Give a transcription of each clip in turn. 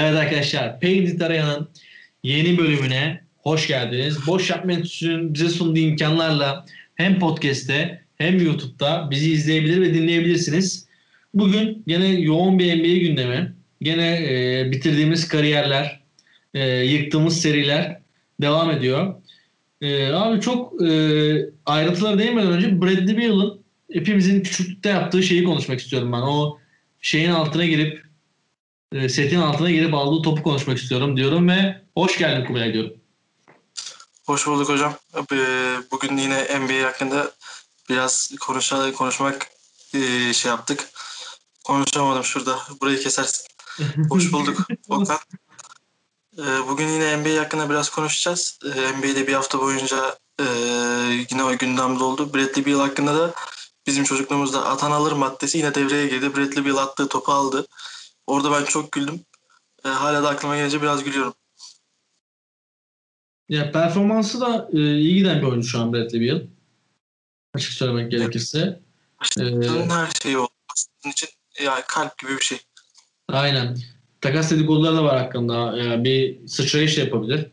Evet arkadaşlar, Painted Araya'nın yeni bölümüne hoş geldiniz. Boş Yapma Enstitüsü'nün bize sunduğu imkanlarla hem podcast'te hem YouTube'da bizi izleyebilir ve dinleyebilirsiniz. Bugün gene yoğun bir NBA gündemi. Gene e, bitirdiğimiz kariyerler, e, yıktığımız seriler devam ediyor. E, abi çok e, ayrıntılara değinmeden önce Bradley Beal'ın hepimizin küçüklükte yaptığı şeyi konuşmak istiyorum ben. O şeyin altına girip e, setin altına girip aldığı topu konuşmak istiyorum diyorum ve hoş geldin Kubilay diyorum. Hoş bulduk hocam. Ee, bugün yine NBA hakkında biraz konuşarak konuşmak e, şey yaptık. Konuşamadım şurada. Burayı kesersin. Hoş bulduk Okan. Ee, bugün yine NBA hakkında biraz konuşacağız. Ee, NBA'de bir hafta boyunca e, yine o gündemde oldu. Bradley Beal hakkında da bizim çocukluğumuzda atan alır maddesi yine devreye girdi. Bradley Beal attığı topu aldı. Orada ben çok güldüm. E, hala da aklıma gelince biraz gülüyorum. Ya performansı da e, iyi giden bir oyuncu şu an Bradley Beal. Açık söylemek gerekirse. Ee, her şeyi oldu. Bunun için yani kalp gibi bir şey. Aynen. Takas dedikoduları da var hakkında. Yani bir sıçrayış yapabilir.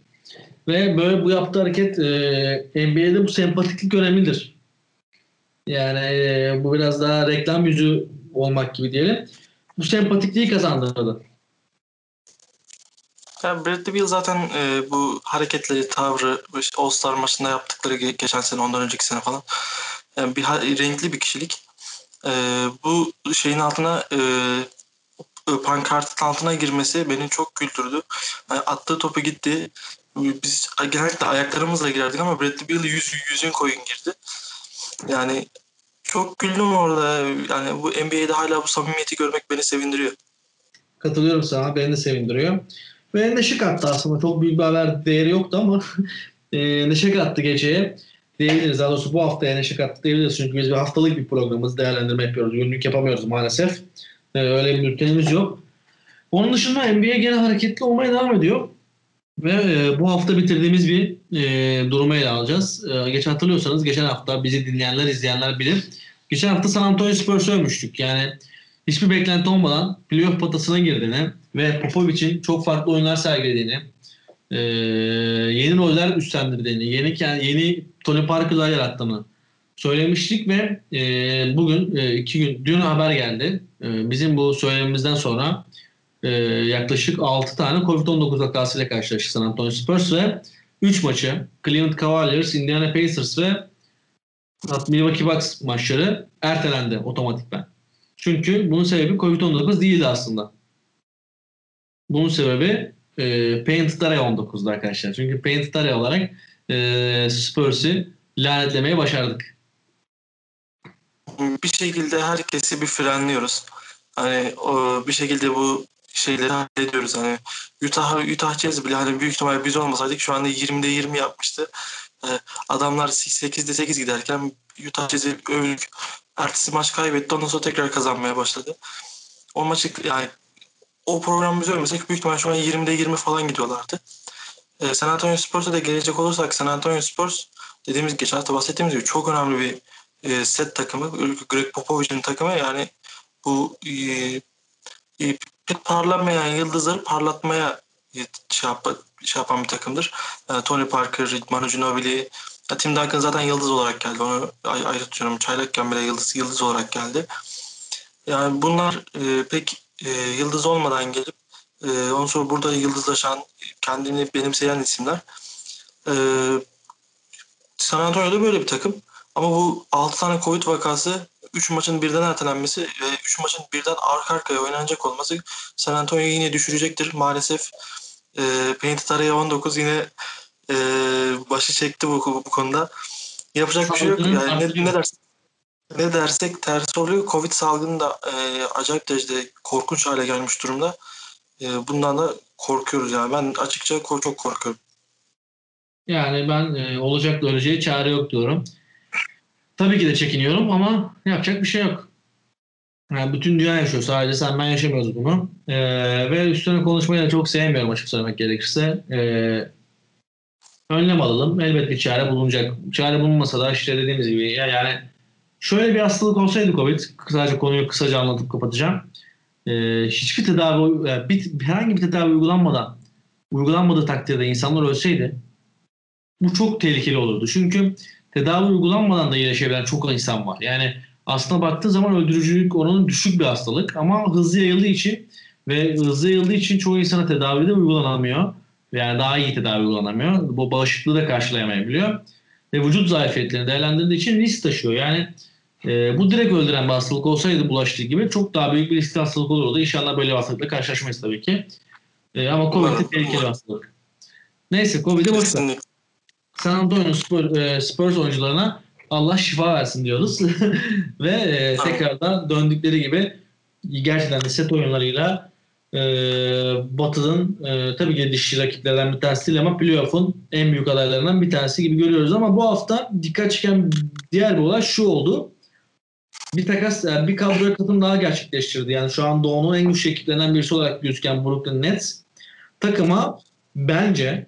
Ve böyle bu yaptığı hareket e, NBA'de bu sempatiklik önemlidir. Yani e, bu biraz daha reklam yüzü olmak gibi diyelim. Bu sempatikliği kazandırdı. Yani Bradley Beal zaten e, bu hareketleri, tavrı, işte All-Star maçında yaptıkları geçen sene, ondan önceki sene falan yani bir renkli bir kişilik. E, bu şeyin altına e, pankartın altına girmesi beni çok güldürdü. Yani attığı topu gitti. Biz genellikle ayaklarımızla girerdik ama Bradley Beal yüz, yüzün koyun girdi. Yani çok güldüm orada. Yani bu NBA'de hala bu samimiyeti görmek beni sevindiriyor. Katılıyorum sana. Beni de sevindiriyor. Ve neşe kattı aslında. Çok büyük bir haber değeri yoktu ama e, neşe kattı geceye. Diyebiliriz. Daha doğrusu bu haftaya neşe kattı diyebiliriz. Çünkü biz bir haftalık bir programımız değerlendirme yapıyoruz. Günlük yapamıyoruz maalesef. E, öyle bir ülkemiz yok. Onun dışında NBA gene hareketli olmaya devam ediyor. Ve e, bu hafta bitirdiğimiz bir e, durumu ele alacağız. E, geçen hatırlıyorsanız geçen hafta bizi dinleyenler, izleyenler bilir. Geçen hafta San Antonio Spurs'u övmüştük. Yani hiçbir beklenti olmadan playoff potasına girdiğini ve Popovic'in çok farklı oyunlar sergilediğini, e, yeni roller üstlendirdiğini, yeni yeni Tony Parker'lar yarattığını söylemiştik ve e, bugün e, iki gün dün haber geldi. E, bizim bu söylemimizden sonra e, yaklaşık 6 tane Covid-19 vakasıyla karşılaştı San Antonio Spurs ve 3 maçı Cleveland Cavaliers, Indiana Pacers ve Milwaukee Bucks maçları ertelendi otomatikman. Çünkü bunun sebebi Covid-19 değildi aslında. Bunun sebebi e, Painted Area 19'da arkadaşlar. Çünkü Painted Area olarak e, Spurs'ı lanetlemeye başardık. Bir şekilde herkesi bir frenliyoruz. Hani o, bir şekilde bu şeyleri hallediyoruz. Hani Utah, Utah Jazz bile hani büyük ihtimalle biz olmasaydık şu anda 20'de 20 yapmıştı. Ee, adamlar 8'de 8 giderken Utah Jazz'i övdük. Ertesi maç kaybetti. Ondan sonra tekrar kazanmaya başladı. O maçı yani o programı biz ölmesek büyük ihtimalle şu an 20'de 20 falan gidiyorlardı. Ee, San Antonio Spurs'a da gelecek olursak San Antonio Spurs dediğimiz geçen hafta bahsettiğimiz gibi çok önemli bir e, set takımı. Greg Popovich'in takımı yani bu e, e, parlamayan yıldızları parlatmaya şey, şey yapan bir takımdır. E, Tony Parker, Manu Ginobili, Tim Duncan zaten yıldız olarak geldi. Onu ayrı tutuyorum. Çaylakken bile yıldız, yıldız olarak geldi. Yani bunlar e, pek e, yıldız olmadan gelip e, ondan sonra burada yıldızlaşan, kendini benimseyen isimler. E, San Antonio'da böyle bir takım. Ama bu 6 tane Covid vakası 3 maçın birden ertelenmesi ve 3 maçın birden arka arkaya oynanacak olması San Antonio'yu yine düşürecektir. Maalesef e, Painted Area 19 yine e, başı çekti bu, bu konuda. Yapacak bir şey yok. Yani ne, ne dersek, ne dersek ters oluyor. Covid salgını da e, acayip derecede korkunç hale gelmiş durumda. E, bundan da korkuyoruz yani. Ben açıkça çok korkuyorum. Yani ben e, olacak da öleceği çare yok diyorum. Tabii ki de çekiniyorum ama yapacak bir şey yok. Yani bütün dünya yaşıyor. Sadece sen ben yaşamıyoruz bunu. Ee, ve üstüne konuşmayı da çok sevmiyorum açık söylemek gerekirse. Ee, önlem alalım. Elbette bir çare bulunacak. Çare bulunmasa da işte dediğimiz gibi yani şöyle bir hastalık olsaydı Covid, sadece konuyu kısaca anlatıp kapatacağım. e, hiçbir tedavi e, bir, herhangi bir tedavi uygulanmadan uygulanmadığı takdirde insanlar ölseydi bu çok tehlikeli olurdu. Çünkü tedavi uygulanmadan da iyileşebilen çok insan var. Yani aslında baktığı zaman öldürücülük oranı düşük bir hastalık ama hızlı yayıldığı için ve hızlı yayıldığı için çoğu insana tedavide uygulanamıyor. Yani daha iyi tedavi uygulanamıyor. Bu bağışıklığı da karşılayamayabiliyor. Ve vücut zayıfiyetlerini değerlendirdiği için risk taşıyor. Yani e, bu direkt öldüren bir hastalık olsaydı bulaştığı gibi çok daha büyük bir riskli hastalık olurdu. İnşallah böyle bir hastalıkla karşılaşmayız tabii ki. E, ama Covid de tehlikeli bir hastalık. Neyse Covid'i boş ver. San Antonio Spurs, e, Spurs oyuncularına Allah şifa versin diyoruz. Ve e, tekrardan döndükleri gibi gerçekten de set oyunlarıyla e, Batı'nın e, tabii ki dişli rakiplerden bir tanesi değil ama playoff'un en büyük adaylarından bir tanesi gibi görüyoruz. Ama bu hafta dikkat çeken diğer bir olay şu oldu. Bir takas, yani bir kadroya katım daha gerçekleştirdi. Yani şu an Doğu'nun en güçlü ekiplerinden birisi olarak gözüken Brooklyn Nets takıma bence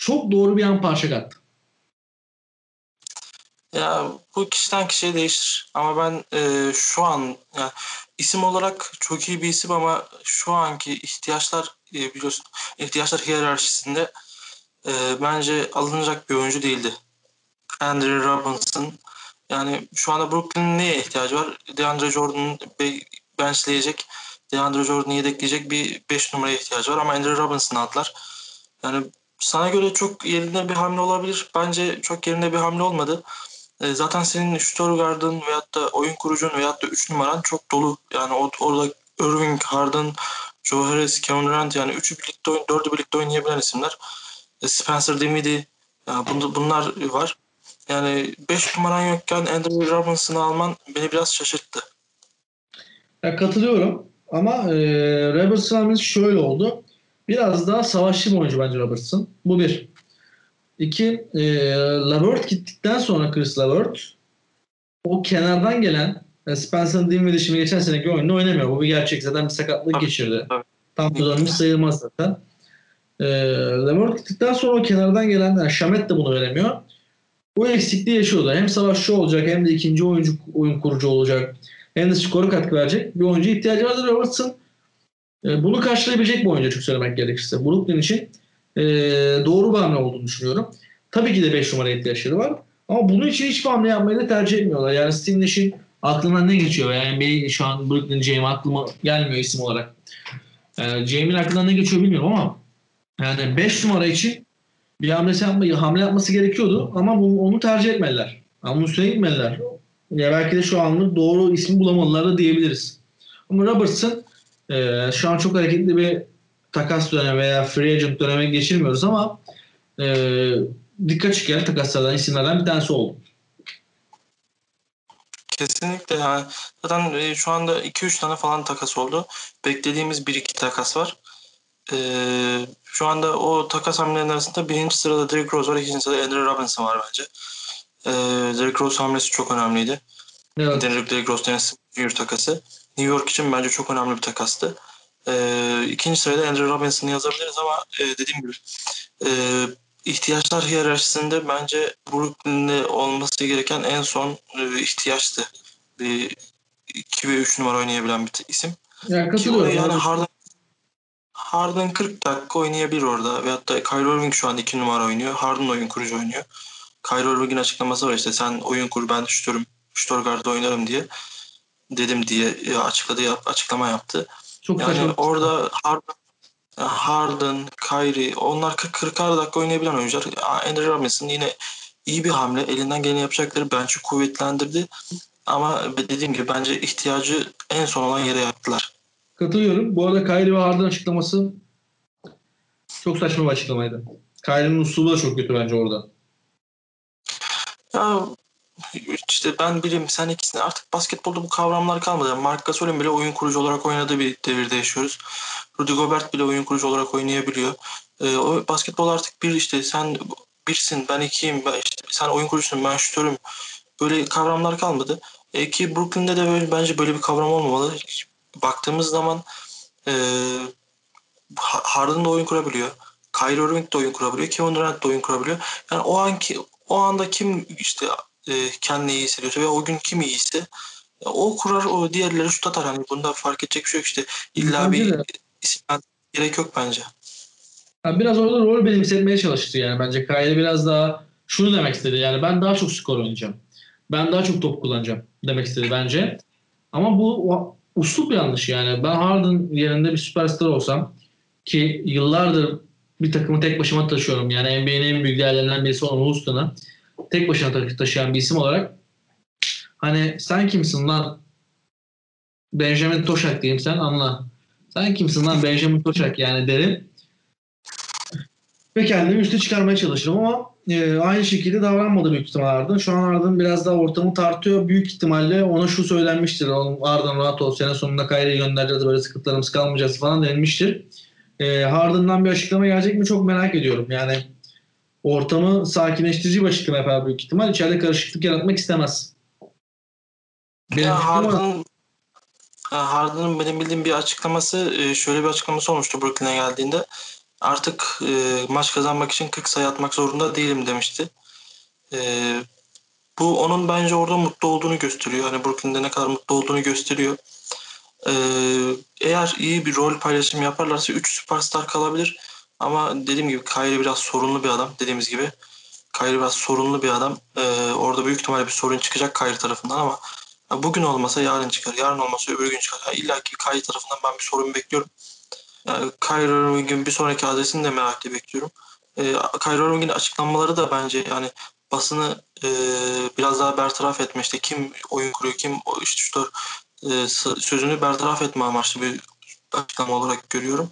çok doğru bir an parça kattı. Ya bu kişiden kişiye değişir. Ama ben e, şu an yani isim olarak çok iyi bir isim ama şu anki ihtiyaçlar e, biliyorsun ihtiyaçlar hiyerarşisinde e, bence alınacak bir oyuncu değildi. Andrew Robinson yani şu anda Brooklyn'in neye ihtiyacı var? DeAndre Jordan'ı benchleyecek, DeAndre Jordan'ı yedekleyecek bir 5 numaraya ihtiyacı var ama Andrew Robinson'ı aldılar. Yani sana göre çok yerinde bir hamle olabilir. Bence çok yerinde bir hamle olmadı. E, zaten senin Stuttgart'ın veyahut da oyun kurucun veyahut da 3 numaran çok dolu. Yani orada Irving, Harden, Joe Harris, Kevin Durant yani 3'ü birlikte oyun, 4'ü birlikte oynayabilen isimler. E, Spencer Dinwiddie yani bunlar var. Yani 5 numaran yokken Andrew Robinson'ı alman beni biraz şaşırttı. Ya katılıyorum ama e, alması şöyle oldu. Biraz daha savaşçı bir oyuncu bence Robertson. Bu bir. İki, e, Lavert gittikten sonra Chris Lavert o kenardan gelen yani Spencer Dinwiddie şimdi geçen seneki oyunu oynamıyor. Bu bir gerçek. Zaten bir sakatlık tabii, geçirdi. Tabii. Tam dönmüş sayılmaz zaten. E, Lavert gittikten sonra o kenardan gelen yani Şamet de bunu veremiyor. Bu eksikliği yaşıyordu. Hem savaşçı olacak hem de ikinci oyuncu oyun kurucu olacak. Hem de skoru katkı verecek. Bir oyuncu ihtiyacı vardır Robertson. E, bunu karşılayabilecek bir oyuncu açık söylemek gerekirse. Brooklyn için e, doğru bir hamle olduğunu düşünüyorum. Tabii ki de 5 numara ihtiyaçları var. Ama bunun için hiçbir hamle yapmayı da tercih etmiyorlar. Yani Steve Nash'in aklına ne geçiyor? Yani benim şu an Brooklyn James aklıma gelmiyor isim olarak. Yani James'in aklından ne geçiyor bilmiyorum ama yani 5 numara için bir hamle, yapmayı, hamle yapması gerekiyordu ama bunu, onu tercih etmediler. Ama bunu gitmediler. Ya belki de şu anlık doğru ismi bulamadılar da diyebiliriz. Ama Robertson e, şu an çok hareketli bir takas dönemi veya free agent dönemi geçirmiyoruz ama e, dikkat çeken takaslardan isimlerden bir tanesi oldu. Kesinlikle yani zaten e, şu anda 2-3 tane falan takas oldu. Beklediğimiz 1-2 takas var. Ee, şu anda o takas hamlelerinin arasında birinci sırada Derrick Rose var, ikinci sırada Andrew Robinson var bence. Ee, Derrick Rose hamlesi çok önemliydi. Evet. Derrick, Derrick Rose Dennis Weir takası. New York için bence çok önemli bir takastı. Ee, ikinci sırada Andrew Robinson'ı yazabiliriz ama e, dediğim gibi e, ihtiyaçlar hiyerarşisinde bence Brooklyn'de olması gereken en son e, ihtiyaçtı. Bir 2 ve 3 numara oynayabilen bir isim. Ya, katılıyorum. Yani Harden, Harden 40 dakika oynayabilir orada. Veyahut da Kyrie Irving şu an 2 numara oynuyor. Harden oyun kurucu oynuyor. Kyrie Irving'in açıklaması var işte sen oyun kur ben şutörüm, Stuttgart'da oynarım diye dedim diye açıkladı açıklama yaptı. Çok yani saçma. orada Harden, Harden, Kyrie onlar 40-40 dakika oynayabilen oyuncular. Andrew Robinson yine iyi bir hamle. Elinden geleni yapacakları bence kuvvetlendirdi. Ama dediğim gibi bence ihtiyacı en son olan yere yaptılar. Katılıyorum. Bu arada Kyrie ve Harden açıklaması çok saçma bir açıklamaydı. Kyrie'nin uslubu da çok kötü bence orada. Ya işte ben birim sen ikisini artık basketbolda bu kavramlar kalmadı. Mark Gasol'ün bile oyun kurucu olarak oynadığı bir devirde yaşıyoruz. Rudy Gobert bile oyun kurucu olarak oynayabiliyor. Ee, o basketbol artık bir işte sen birsin ben ikiyim ben işte sen oyun kurucusun ben şutörüm. Böyle kavramlar kalmadı. E, ki Brooklyn'de de böyle bence böyle bir kavram olmamalı. Baktığımız zaman e, Harden da oyun kurabiliyor. Kyrie Irving de oyun kurabiliyor. Kevin Durant da oyun kurabiliyor. Yani o anki o anda kim işte e, kendini iyi hissediyorsa ve o gün kim iyiyse Ya o kurar o diğerleri şut atar. Hani bunda fark edecek bir şey yok işte. İlla Bence bir de. isim gerek yok bence. Ha, biraz orada rol benimsetmeye çalıştı yani. Bence Kyrie biraz daha şunu demek istedi. Yani ben daha çok skor oynayacağım. Ben daha çok top kullanacağım demek istedi bence. Ama bu o- uslup yanlış yani. Ben Harden yerinde bir süperstar olsam ki yıllardır bir takımı tek başıma taşıyorum. Yani NBA'nin en büyük değerlerinden birisi olan Houston'ı tek başına ta- taşıyan bir isim olarak hani sen kimsin lan Benjamin Toşak diyeyim sen anla. Sen kimsin lan Benjamin Toşak yani derim. Ve kendimi üste çıkarmaya çalışırım ama e, aynı şekilde davranmadı büyük ihtimal Arden. Şu an Arden biraz daha ortamı tartıyor. Büyük ihtimalle ona şu söylenmiştir. Arden rahat ol. Sene sonunda Kyrie'yi göndereceğiz. Böyle sıkıntılarımız kalmayacağız falan denilmiştir. E, Harden'dan bir açıklama gelecek mi çok merak ediyorum. Yani ortamı sakinleştirici bir açıklama yapar büyük ihtimal. İçeride karışıklık yaratmak istemez. Benim Ya Harden'ın benim bildiğim bir açıklaması e, şöyle bir açıklaması olmuştu Brooklyn'e geldiğinde. Artık e, maç kazanmak için 40 sayı atmak zorunda değilim demişti. E, bu onun bence orada mutlu olduğunu gösteriyor. Hani Brooklyn'de ne kadar mutlu olduğunu gösteriyor. E, eğer iyi bir rol paylaşımı yaparlarsa 3 süperstar kalabilir. Ama dediğim gibi Kyrie biraz sorunlu bir adam. Dediğimiz gibi Kyrie biraz sorunlu bir adam. E, orada büyük ihtimalle bir sorun çıkacak Kyrie tarafından ama bugün olmasa yarın çıkar. Yarın olmasa öbür gün çıkar. Ya İlla ki Kyrie tarafından ben bir sorun bekliyorum. Yani Kyrie Irving'in bir sonraki adresini de merakla bekliyorum. E, Kyrie Irving'in açıklamaları da bence yani basını e, biraz daha bertaraf etme işte kim oyun kuruyor kim işte şutör e, sözünü bertaraf etme amaçlı bir açıklama olarak görüyorum.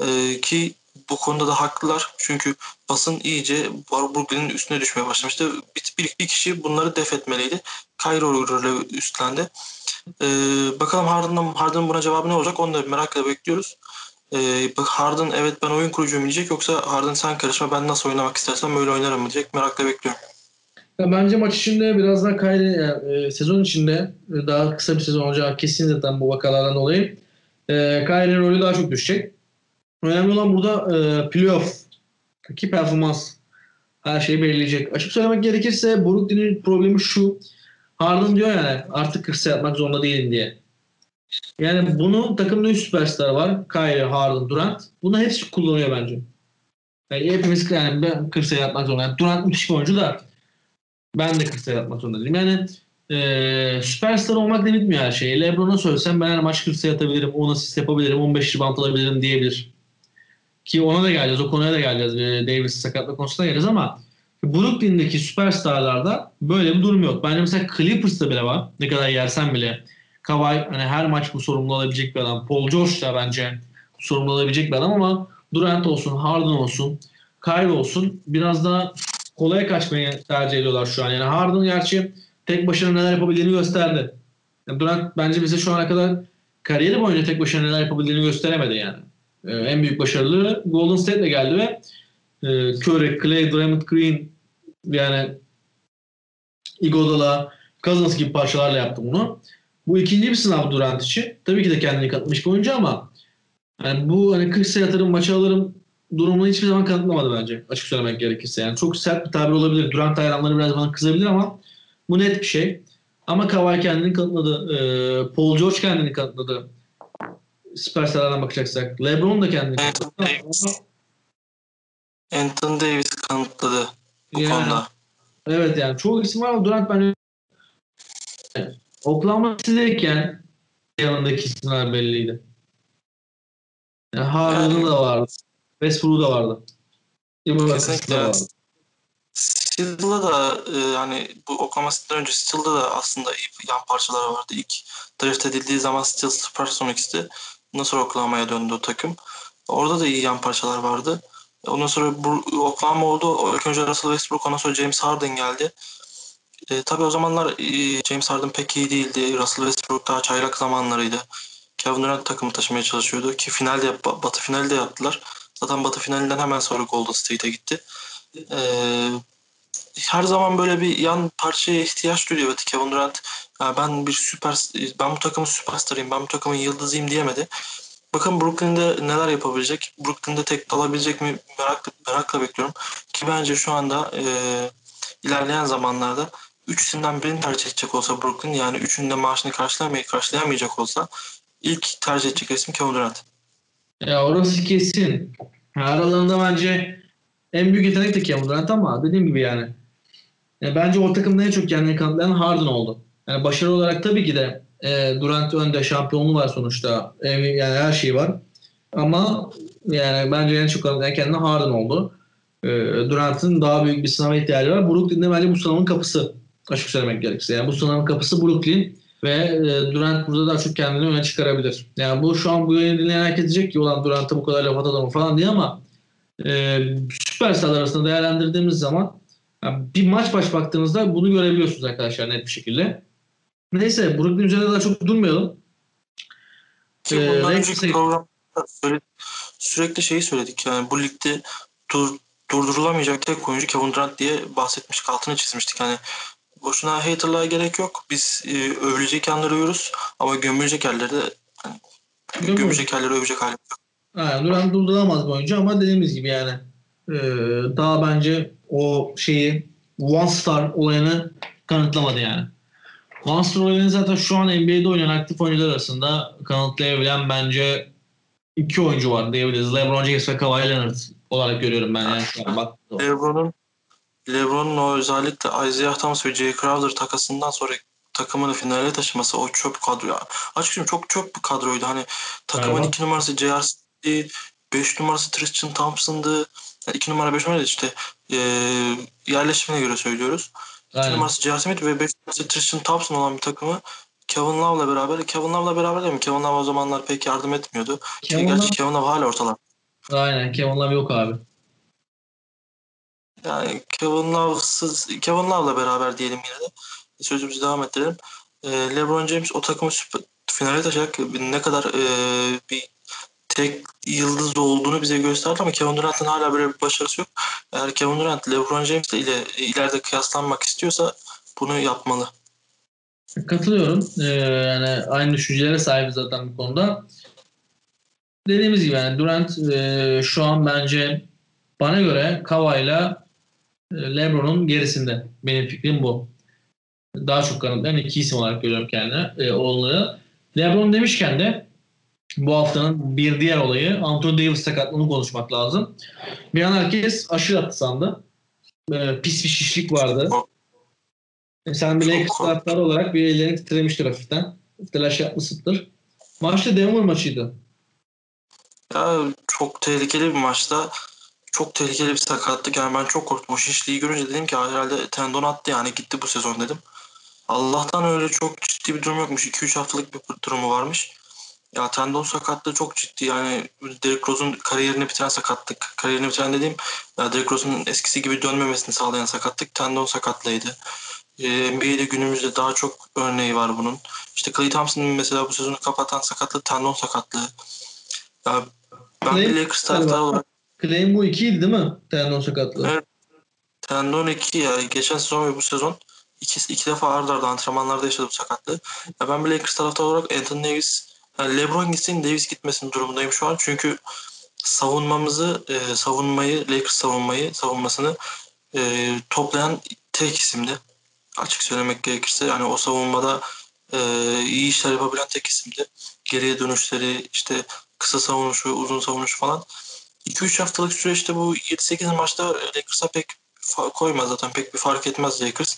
E, ki bu konuda da haklılar. Çünkü basın iyice Brooklyn'in üstüne düşmeye başlamıştı. Bir, bir, bir kişi bunları def etmeliydi. Kyrie o rolü üstlendi. Ee, bakalım Harden'ın buna cevabı ne olacak onu da merakla bekliyoruz. Ee, bak Harden evet ben oyun kurucuyum diyecek yoksa Harden sen karışma ben nasıl oynamak istersem böyle oynarım mı diyecek merakla bekliyorum. Ya bence maç içinde biraz daha Kyrie yani, e, sezon içinde e, daha kısa bir sezon olacağı kesin zaten bu vakalardan dolayı. E, Kyrie'nin rolü daha çok düşecek. Önemli olan burada e, playoff ki performans her şeyi belirleyecek. Açık söylemek gerekirse Brooklyn'in problemi şu. Harden diyor yani artık 40 sayı atmak zorunda değilim diye. Yani bunu takımda 3 süperstar var. Kyrie, Harden, Durant. Bunu hepsi kullanıyor bence. Yani hepimiz yani ben 40 sayı atmak zorundayım. Durant müthiş bir oyuncu da ben de 40 sayı atmak zorundayım. Yani e, süperstar olmak da bitmiyor her şey. Lebron'a söylesem ben her maç 40 sayı atabilirim, 10 asist yapabilirim, 15 rebound alabilirim diyebilir. Ki ona da geleceğiz, o konuya da geleceğiz. E, Davis sakatlık konusuna geleceğiz ama Brooklyn'deki süperstarlarda böyle bir durum yok. Bence mesela Clippers'ta bile var. Ne kadar yersen bile. Kawhi hani her maç bu sorumlu olabilecek bir adam. Paul George da bence sorumlu olabilecek bir adam ama Durant olsun, Harden olsun, Kyrie olsun biraz daha kolaya kaçmayı tercih ediyorlar şu an. Yani Harden gerçi tek başına neler yapabildiğini gösterdi. Yani Durant bence bize şu ana kadar kariyeri boyunca tek başına neler yapabildiğini gösteremedi yani. Ee, en büyük başarılı Golden State'le geldi ve e, Curry, Clay, Draymond Green yani Iguodala, Cousins gibi parçalarla yaptı bunu. Bu ikinci bir sınav Durant için. Tabii ki de kendini katmış bir oyuncu ama yani bu hani 40 sayı atarım, maçı alırım durumunu hiçbir zaman kanıtlamadı bence. Açık söylemek gerekirse. Yani çok sert bir tabir olabilir. Durant hayranları biraz bana kızabilir ama bu net bir şey. Ama Kawhi kendini kanıtladı. Ee, Paul George kendini kanıtladı. Süperstarlardan bakacaksak. LeBron da kendini kanıtladı. Davis. Anthony Davis kanıtladı bu Yani, konuda. Evet yani çoğu isim var ama Durant bence Oklahoma City'deyken yanındaki isimler belliydi. Yani Harden'ın Yani- da vardı. Westbrook da vardı. Kesinlikle da vardı. Steel'da da e, hani bu Oklahoma City'den önce Steel'da da aslında iyi yan parçalar vardı. İlk draft edildiği zaman Steel Supersonics'ti. Sonra Oklahoma'ya döndü o takım. Orada da iyi yan parçalar vardı. Ondan sonra bu, Oklahoma oldu. Önce Russell Westbrook ondan sonra James Harden geldi. E, tabii o zamanlar e, James Harden pek iyi değildi. Russell Westbrook daha çaylak zamanlarıydı. Kevin Durant takımı taşımaya çalışıyordu ki finalde Ba- Batı finalde yaptılar. Zaten Batı finalinden hemen sonra Golden State'e gitti. Ee, her zaman böyle bir yan parçaya ihtiyaç duyuyor evet Kevin Durant. "Ya ben bir süper ben bu takımın süperstarıyım, ben bu takımın yıldızıyım diyemedi. Bakın Brooklyn'de neler yapabilecek? Brooklyn'de tek kalabilecek mi? Merakla, merakla bekliyorum. Ki bence şu anda e, ilerleyen zamanlarda üçünden birini tercih edecek olsa Brooklyn yani üçünün maaşını karşılayamayacak, karşılayamayacak olsa ilk tercih edecek isim Kevin Durant. Ya orası kesin. Aralarında bence en büyük yetenek de Kevin Durant ama dediğim gibi yani. yani bence o takımda en çok kendini kanıtlayan Harden oldu. Yani başarı olarak tabii ki de e, Durant önde şampiyonluğu var sonuçta. E, yani her şey var. Ama yani bence en çok kanıtlayan kendine Harden oldu. E, Durant'ın daha büyük bir sınava ihtiyacı var. Brooklyn'de bence bu sınavın kapısı. Açık söylemek gerekirse. Yani bu sınavın kapısı Brooklyn ve e, Durant burada daha çok kendini öne çıkarabilir. Yani bu şu an bu yayını dinleyen herkes diyecek ki ulan Durant'a bu kadar laf atalım falan diye ama e, süperstar arasında değerlendirdiğimiz zaman yani bir maç baş baktığınızda bunu görebiliyorsunuz arkadaşlar net bir şekilde. Neyse Brooklyn üzerinde daha çok durmayalım. Ki Ee, bundan önceki programda sürekli şeyi söyledik yani bu ligde dur, durdurulamayacak tek oyuncu Kevin Durant diye bahsetmiştik altını çizmiştik hani boşuna haterlığa gerek yok biz e, övülecek yanları övüyoruz ama gömülecek yerleri de Gömüyoruz. gömülecek yerleri övecek halim yok. Yani Durant durduramaz bir oyuncu ama dediğimiz gibi yani e, daha bence o şeyi one star olayını kanıtlamadı yani. One star olayını zaten şu an NBA'de oynayan aktif oyuncular arasında kanıtlayabilen bence iki oyuncu var diyebiliriz. LeBron James ve Kawhi Leonard olarak görüyorum ben yani şu an bak. Lebron'un Lebron'un o özellikle Isaiah Thomas ve Jay Crowder takasından sonra takımını finale taşıması o çöp kadro ya. Açıkçası çok çöp bir kadroydu. Hani takımın Galiba. iki numarası J.R.'di, beş numarası Tristan Thompson'dı. Yani iki numara beş numara değil işte e, yerleşimine göre söylüyoruz. İki Aynen. numarası J.R. Smith ve beş numarası Tristan Thompson olan bir takımı Kevin Love'la beraber Kevin Love'la beraber değil mi? Kevin Love o zamanlar pek yardım etmiyordu. Kevin gerçi Love, Kevin Love hala ortalar. aynen Kevin Love yok abi. Yani Kevin Love'sız, Kevin Love'la beraber diyelim yine de. Sözümüzü devam ettirelim. Ee, LeBron James o takımı süper, finale taşıyacak ne kadar e, bir tek yıldız olduğunu bize gösterdi ama Kevin Durant'ın hala böyle bir başarısı yok. Eğer Kevin Durant LeBron James ile ileride kıyaslanmak istiyorsa bunu yapmalı. Katılıyorum. Ee, yani aynı düşüncelere sahibiz zaten bu konuda. Dediğimiz gibi yani Durant e, şu an bence bana göre Kawhi'la e, LeBron'un gerisinde. Benim fikrim bu. Daha çok kanıtlayan iki isim olarak görüyorum kendine. E, onları. LeBron demişken de bu haftanın bir diğer olayı Anthony Davis sakatlığını konuşmak lazım. Bir an herkes aşırı attı sandı. E, pis bir şişlik vardı. E, Sen Çok Lakers taraftarı olarak bir ellerini titremiştir hafiften. Telaş yapmışsındır. Maçta Denver maçıydı. Ya çok tehlikeli bir maçta çok tehlikeli bir sakatlık. Yani ben çok korktum. O şişliği görünce dedim ki herhalde tendon attı yani gitti bu sezon dedim. Allah'tan öyle çok ciddi bir durum yokmuş. 2-3 haftalık bir durumu varmış. Ya tendon sakatlığı çok ciddi. Yani Derrick Rose'un kariyerini bitiren sakatlık. Kariyerini bitiren dediğim Derrick Rose'un eskisi gibi dönmemesini sağlayan sakatlık tendon sakatlığıydı. Ee, NBA'de günümüzde daha çok örneği var bunun. İşte Klay Thompson'ın mesela bu sezonu kapatan sakatlığı tendon sakatlığı. Ya ben Klay- bir Lakers taraftarı olarak Claim bu ikiydi değil mi? Tendon sakatlığı. Evet. tendon 2 ya geçen sezon ve bu sezon iki, iki defa arda arda antrenmanlarda yaşadı bu sakatlığı. Ya ben bir Lakers taraftarı olarak Anthony Davis yani LeBron gitsin Davis gitmesin durumundayım şu an. Çünkü savunmamızı e, savunmayı Lakers savunmayı savunmasını e, toplayan tek isimdi. Açık söylemek gerekirse yani o savunmada e, iyi işler yapabilen tek isimdi. Geriye dönüşleri işte kısa savunuşu, uzun savunuşu falan. 2-3 haftalık süreçte bu 7-8 maçta Lakers'a pek koymaz zaten pek bir fark etmez Lakers.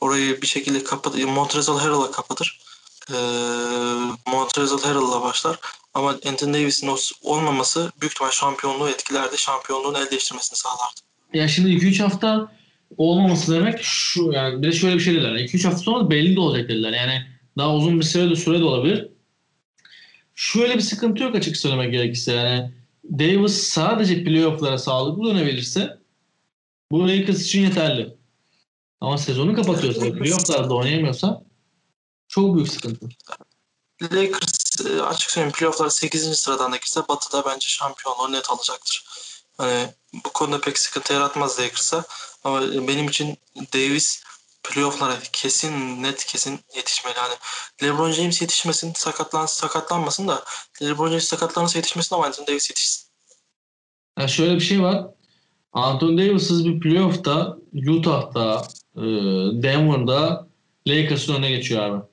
Orayı bir şekilde kapatır. Montrezl Harrell'a kapatır. Ee, Montrezl Harrell'la başlar. Ama Anthony Davis'in olmaması büyük ihtimal şampiyonluğu etkilerdi. Şampiyonluğun el değiştirmesini sağlardı. Ya şimdi 2-3 hafta olmaması demek şu yani bir de şöyle bir şey dediler. 2-3 hafta sonra belli de olacak dediler. Yani daha uzun bir süre de süre de olabilir. Şöyle bir sıkıntı yok açık söylemek gerekirse. Yani Davis sadece playoff'lara sağlıklı dönebilirse bu Lakers için yeterli. Ama sezonu kapatıyorsa playoff'larda oynayamıyorsa çok büyük sıkıntı. Lakers e, açık söyleyeyim playoff'lar 8. sıradan da girse Batı'da bence şampiyonluğu net alacaktır. Hani bu konuda pek sıkıntı yaratmaz Lakers'a. Ama benim için Davis playoff'lara kesin net kesin yetişmeli. Hani LeBron James yetişmesin, sakatlan sakatlanmasın da LeBron James sakatlanırsa yetişmesin ama Anthony Davis yetişsin. Yani şöyle bir şey var. Anthony Davis'ız bir playoff'ta Utah'ta e, Denver'da Lakers'ın önüne geçiyor abi.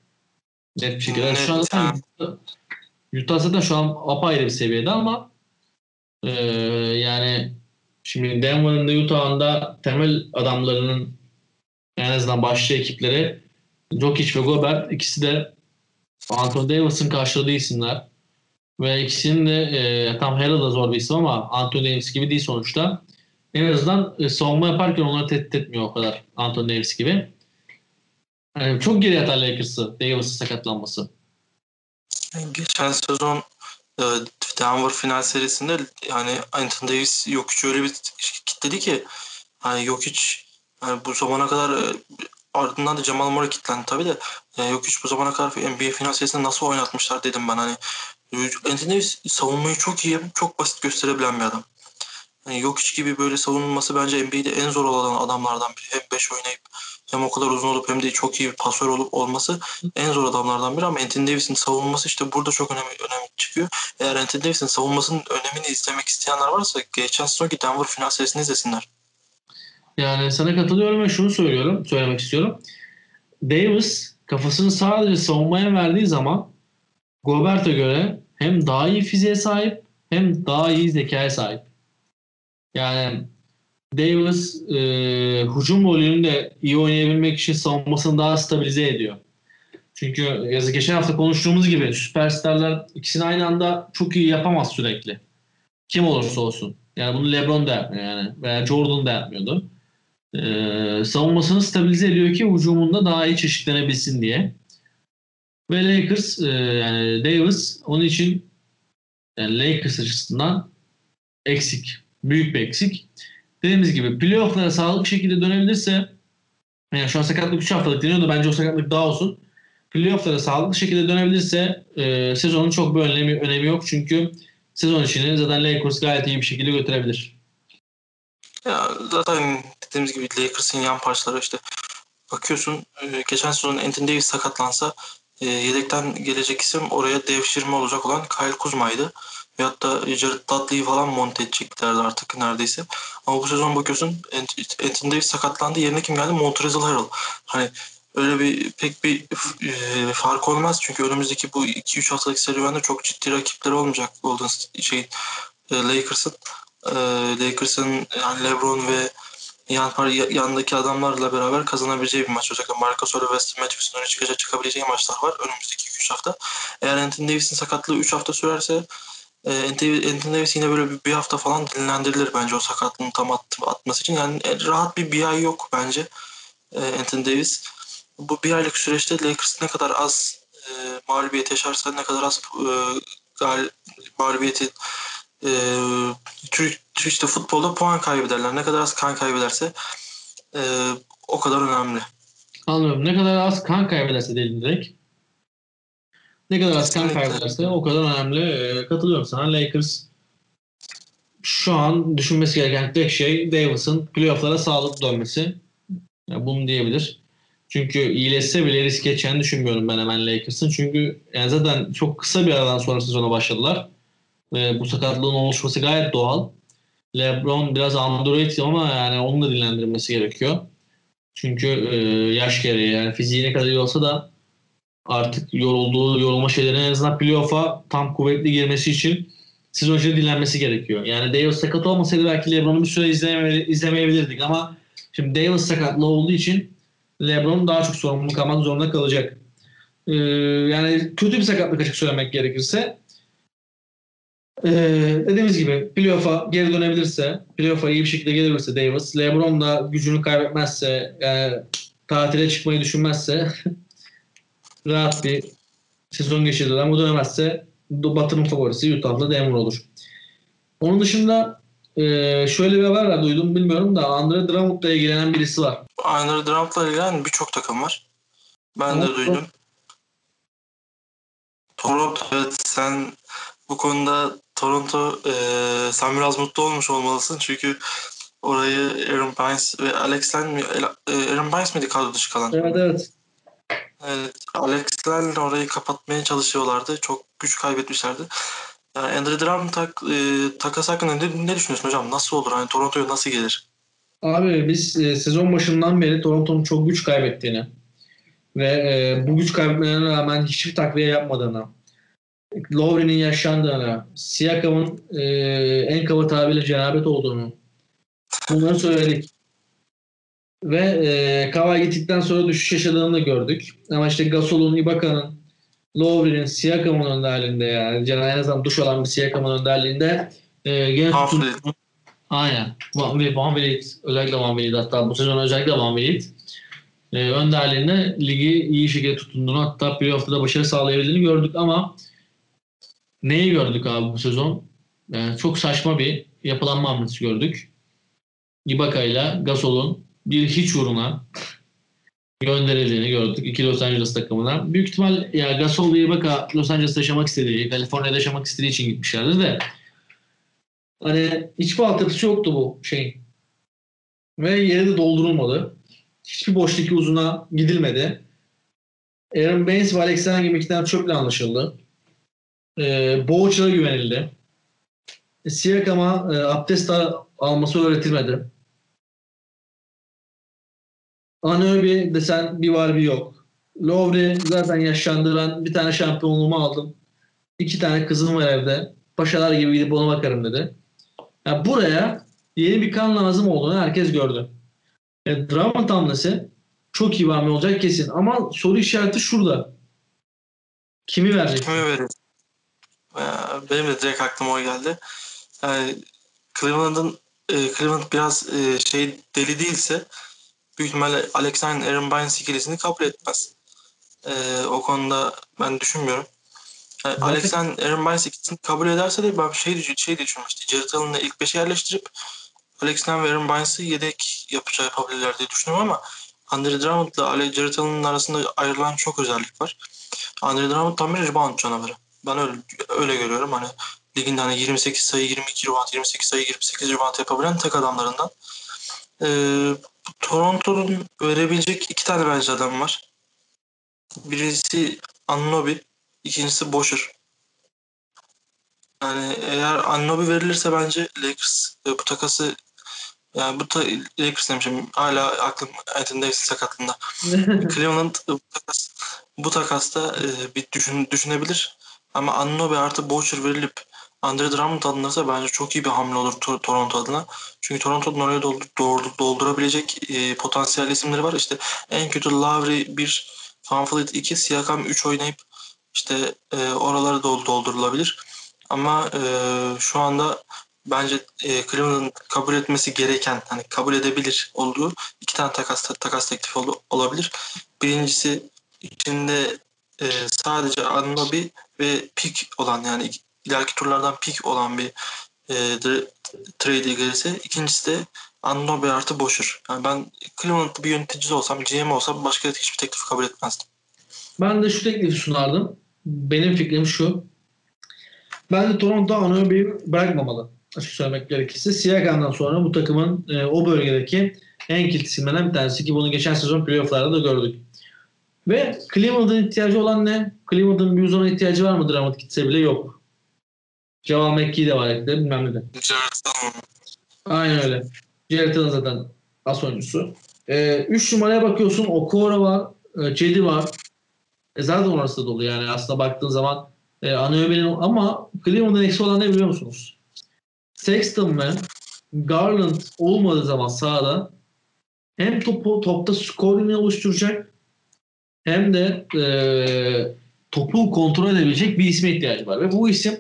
Net bir şekilde. Net, şu an zaten Utah- zaten şu an apayrı bir seviyede ama e, yani şimdi Denver'ın da Utah'ın da temel adamlarının en azından başlı ekipleri Jokic ve Gobert ikisi de Anthony Davis'in karşıladığı isimler. Ve ikisinin de e, tam Harrell da zor bir isim ama Anthony Davis gibi değil sonuçta. En azından e, savunma yaparken onları tehdit etmiyor o kadar Anthony Davis gibi. Yani çok geri atar Lakers'ı Davis'in sakatlanması. Geçen sezon e, Denver final serisinde yani Anthony Davis Jokic öyle bir kitledi ki hani Jokic yani bu zamana kadar e, ardından da Jamal Murray kitlendi tabii de e, Jokic bu zamana kadar NBA final serisinde nasıl oynatmışlar dedim ben hani Anthony Davis savunmayı çok iyi çok basit gösterebilen bir adam. Yani Jokic gibi böyle savunulması bence NBA'de en zor olan adamlardan biri. Hem 5 oynayıp hem o kadar uzun olup hem de çok iyi bir pasör olup olması en zor adamlardan biri ama Anthony Davis'in savunması işte burada çok önemli, önemli çıkıyor. Eğer Anthony Davis'in savunmasının önemini izlemek isteyenler varsa geçen sezonki Denver final serisini izlesinler. Yani sana katılıyorum ve şunu söylüyorum, söylemek istiyorum. Davis kafasını sadece savunmaya verdiği zaman Gobert'e göre hem daha iyi fiziğe sahip hem daha iyi zekaya sahip. Yani Davis e, hücum rolünü iyi oynayabilmek için savunmasını daha stabilize ediyor. Çünkü yazı geçen hafta konuştuğumuz gibi süperstarlar ikisini aynı anda çok iyi yapamaz sürekli. Kim olursa olsun. Yani bunu LeBron da yapmıyor yani. Veya Jordan da yapmıyordu. Ee, savunmasını stabilize ediyor ki hücumunda daha iyi çeşitlenebilsin diye. Ve Lakers e, yani Davis onun için yani Lakers açısından eksik. Büyük bir eksik. Dediğimiz gibi playoff'lara sağlıklı şekilde dönebilirse yani şu an sakatlık 3 haftalık deniyordu. Bence o sakatlık daha olsun. Playoff'lara sağlıklı şekilde dönebilirse e, sezonun çok bir önemi, önemi yok. Çünkü sezon içini zaten Lakers gayet iyi bir şekilde götürebilir. Ya zaten dediğimiz gibi Lakers'ın yan parçaları işte bakıyorsun e, geçen sezon Anthony Davis sakatlansa e, yedekten gelecek isim oraya devşirme olacak olan Kyle Kuzma'ydı. Veyahut da Jared Dudley'i falan monte edeceklerdi artık neredeyse. Ama bu sezon bakıyorsun Anthony Davis sakatlandı. Yerine kim geldi? Montrezl Harrell. Hani öyle bir pek bir e, fark olmaz. Çünkü önümüzdeki bu 2-3 haftalık serüvende çok ciddi rakipleri olmayacak Golden şey e, Lakers'ın. E, Lakers'ın yani LeBron ve yan, yanındaki adamlarla beraber kazanabileceği bir maç. Özellikle Marcus ve Weston Matthews'un öne çıkacak çıkabileceği maçlar var önümüzdeki 2-3 hafta. Eğer Anthony Davis'in sakatlığı 3 hafta sürerse e, Anthony Davis yine böyle bir, hafta falan dinlendirilir bence o sakatlığını tam at, atması için. Yani rahat bir bir ay yok bence e, Anthony Davis. Bu bir aylık süreçte Lakers ne kadar az e, mağlubiyet yaşarsa ne kadar az e, gal, mağlubiyeti e, işte futbolda puan kaybederler. Ne kadar az kan kaybederse e, o kadar önemli. Anlıyorum. Ne kadar az kan kaybederse değil direkt. Ne kadar az kan kaybederse o kadar önemli. E, katılıyorum sana. Lakers şu an düşünmesi gereken tek şey Davis'ın playoff'lara sağlıklı dönmesi. Yani bunu diyebilir. Çünkü iyileşse bile risk geçeceğini düşünmüyorum ben hemen Lakers'ın. Çünkü yani zaten çok kısa bir aradan sonra sezona başladılar. Ve bu sakatlığın oluşması gayet doğal. LeBron biraz underrated ama yani onun da dinlendirilmesi gerekiyor. Çünkü e, yaş gereği yani fiziği ne kadar iyi olsa da artık yorulduğu, yorulma şeylerine en azından playoff'a tam kuvvetli girmesi için sezon içinde dinlenmesi gerekiyor. Yani Davis sakat olmasaydı belki LeBron'u bir süre izleme, izlemeyebilirdik ama şimdi Davis sakatlı olduğu için LeBron daha çok sorumluluk almak zorunda kalacak. Ee, yani kötü bir sakatlık açık söylemek gerekirse ee, dediğimiz gibi playoff'a geri dönebilirse, playoff'a iyi bir şekilde gelirse Davis, LeBron da gücünü kaybetmezse, yani tatile çıkmayı düşünmezse rahat bir sezon geçirir ama dönemezse Batı'nın favorisi Utah'la Denver olur. Onun dışında e, şöyle bir haber var duydum bilmiyorum da Andre Drummond'la ilgilenen birisi var. Andre Drummond'la ilgilenen birçok takım var. Ben de duydum. Toronto evet sen bu konuda Toronto e, sen biraz mutlu olmuş olmalısın çünkü orayı Aaron Bynes ve Alex Len mi? Aaron Bynes miydi kadro dışı kalan? Evet evet. Evet, Alex Len orayı kapatmaya çalışıyorlardı. Çok güç kaybetmişlerdi. Yani Andre Drummond tak, e, takas hakkında ne, ne düşünüyorsun hocam? Nasıl olur? Hani Toronto'ya nasıl gelir? Abi biz e, sezon başından beri Toronto'nun çok güç kaybettiğini ve e, bu güç kaybetmelerine rağmen hiçbir takviye yapmadığını, Lowry'nin yaşandığını, Siakam'ın e, en kaba tabiriyle cenabet olduğunu bunları söyledik. Ve e, Kawhi gittikten sonra düşüş yaşadığını da gördük. Ama işte Gasol'un, Ibaka'nın, Lowry'nin, Siakam'ın önderliğinde yani en azından duş olan bir Siakam'ın önderliğinde e, gene tutun. Aynen. Van, Van Vliet, özellikle Van Vliet hatta bu sezon özellikle Van Vliet e, önderliğinde ligi iyi şekilde tutunduğunu hatta playoff'ta da başarı sağlayabildiğini gördük ama neyi gördük abi bu sezon? Yani çok saçma bir yapılanma hamlesi gördük. Ibaka ile Gasol'un bir hiç uğruna gönderildiğini gördük iki Los Angeles takımına. Büyük ihtimal ya Gasol ve Ibaka Los Angeles'ta yaşamak istediği, Kaliforniya'da yaşamak istediği için gitmişlerdi de Hani hiçbir altyapısı yoktu bu şeyin. Ve yeri de doldurulmadı. Hiçbir boştaki uzuna gidilmedi. Aaron Baines ve Alexander gibi iki çöple anlaşıldı. Ee, Boğaç'a güvenildi. E, Siakam'a e, abdest alması öğretilmedi. Anunoby desen bir var bir yok. Lowry zaten yaşlandıran bir tane şampiyonluğumu aldım. İki tane kızım var evde. Paşalar gibi gidip ona bakarım dedi. Yani buraya yeni bir kan lazım olduğunu herkes gördü. Yani Drummond hamlesi çok iyi bir olacak kesin. Ama soru işareti şurada. Kimi verecek? Kimi verir? Benim de direkt aklıma o geldi. Yani Cleveland'ın e, Cleveland biraz e, şey deli değilse büyük ihtimalle Alexander Aaron Bynes ikilisini kabul etmez. E, o konuda ben düşünmüyorum. Yani Zaten- Alexander Aaron Bynes ikilisini kabul ederse de ben şey, şey düşünmüştüm. Jared Allen'ı ilk 5'e yerleştirip Alexander ve Aaron Bynes'ı yedek yapacağı yapabilirler diye düşünüyorum ama Andre Drummond'la Ale Jared Allen'ın arasında ayrılan çok özellik var. Andre Drummond tam bir rebound canavarı. Ben öyle, öyle görüyorum. Hani liginde hani 28 sayı, 22 rebound, 28 sayı, 28 rebound yapabilen tek adamlarından. Ee, Toronto'nun verebilecek iki tane bence adam var. Birisi Anunoby, ikincisi Bosher. Yani eğer Anunoby verilirse bence Lakers e, bu takası yani bu ta, Lakers demişim hala aklım Anthony Davis sakatlığında. Cleveland e, bu, takas, bu takasta e, bir düşün, düşünebilir. Ama Anunoby artı Boucher verilip Andre Drummond alınırsa bence çok iyi bir hamle olur Tor- Toronto adına. Çünkü Toronto'nun oraya doldur, doldur- doldurabilecek e, potansiyel isimleri var. İşte en kötü Lowry 1, Van Vliet 2, Siakam 3 oynayıp işte e, oraları dol- doldurulabilir. Ama e, şu anda bence e, Cleveland'ın kabul etmesi gereken, hani kabul edebilir olduğu iki tane takas takas teklifi ol- olabilir. Birincisi içinde e, sadece Anunoby ve pick olan yani ileriki turlardan pick olan bir e, trade gelirse ikincisi de Anunoby artı Bosher. Yani ben Cleveland'da bir yöneticisi olsam, GM olsam başka hiçbir teklif kabul etmezdim. Ben de şu teklifi sunardım. Benim fikrim şu. Ben de Toronto Anunoby'yi bırakmamalı. Açık söylemek gerekirse. Siakam'dan sonra bu takımın e, o bölgedeki en kilit isimlerden bir tanesi ki bunu geçen sezon playofflarda da gördük. Ve Cleveland'ın ihtiyacı olan ne? Cleveland'ın bir ihtiyacı var mı? Drummond gitse bile yok. Javal McKee de var elinde bilmem ne de. Jared. Aynen öyle. Jared Allen zaten as oyuncusu. 3 numaraya bakıyorsun. Okoro var. E, Cedi var. E, zaten orası da dolu yani aslında baktığın zaman e, Anunoby'nin ama Cleveland'ın eksi olan ne biliyor musunuz? Sexton ve Garland olmadığı zaman sahada hem topu topta scoring'i oluşturacak hem de e, topu kontrol edebilecek bir isme ihtiyacı var. Ve bu isim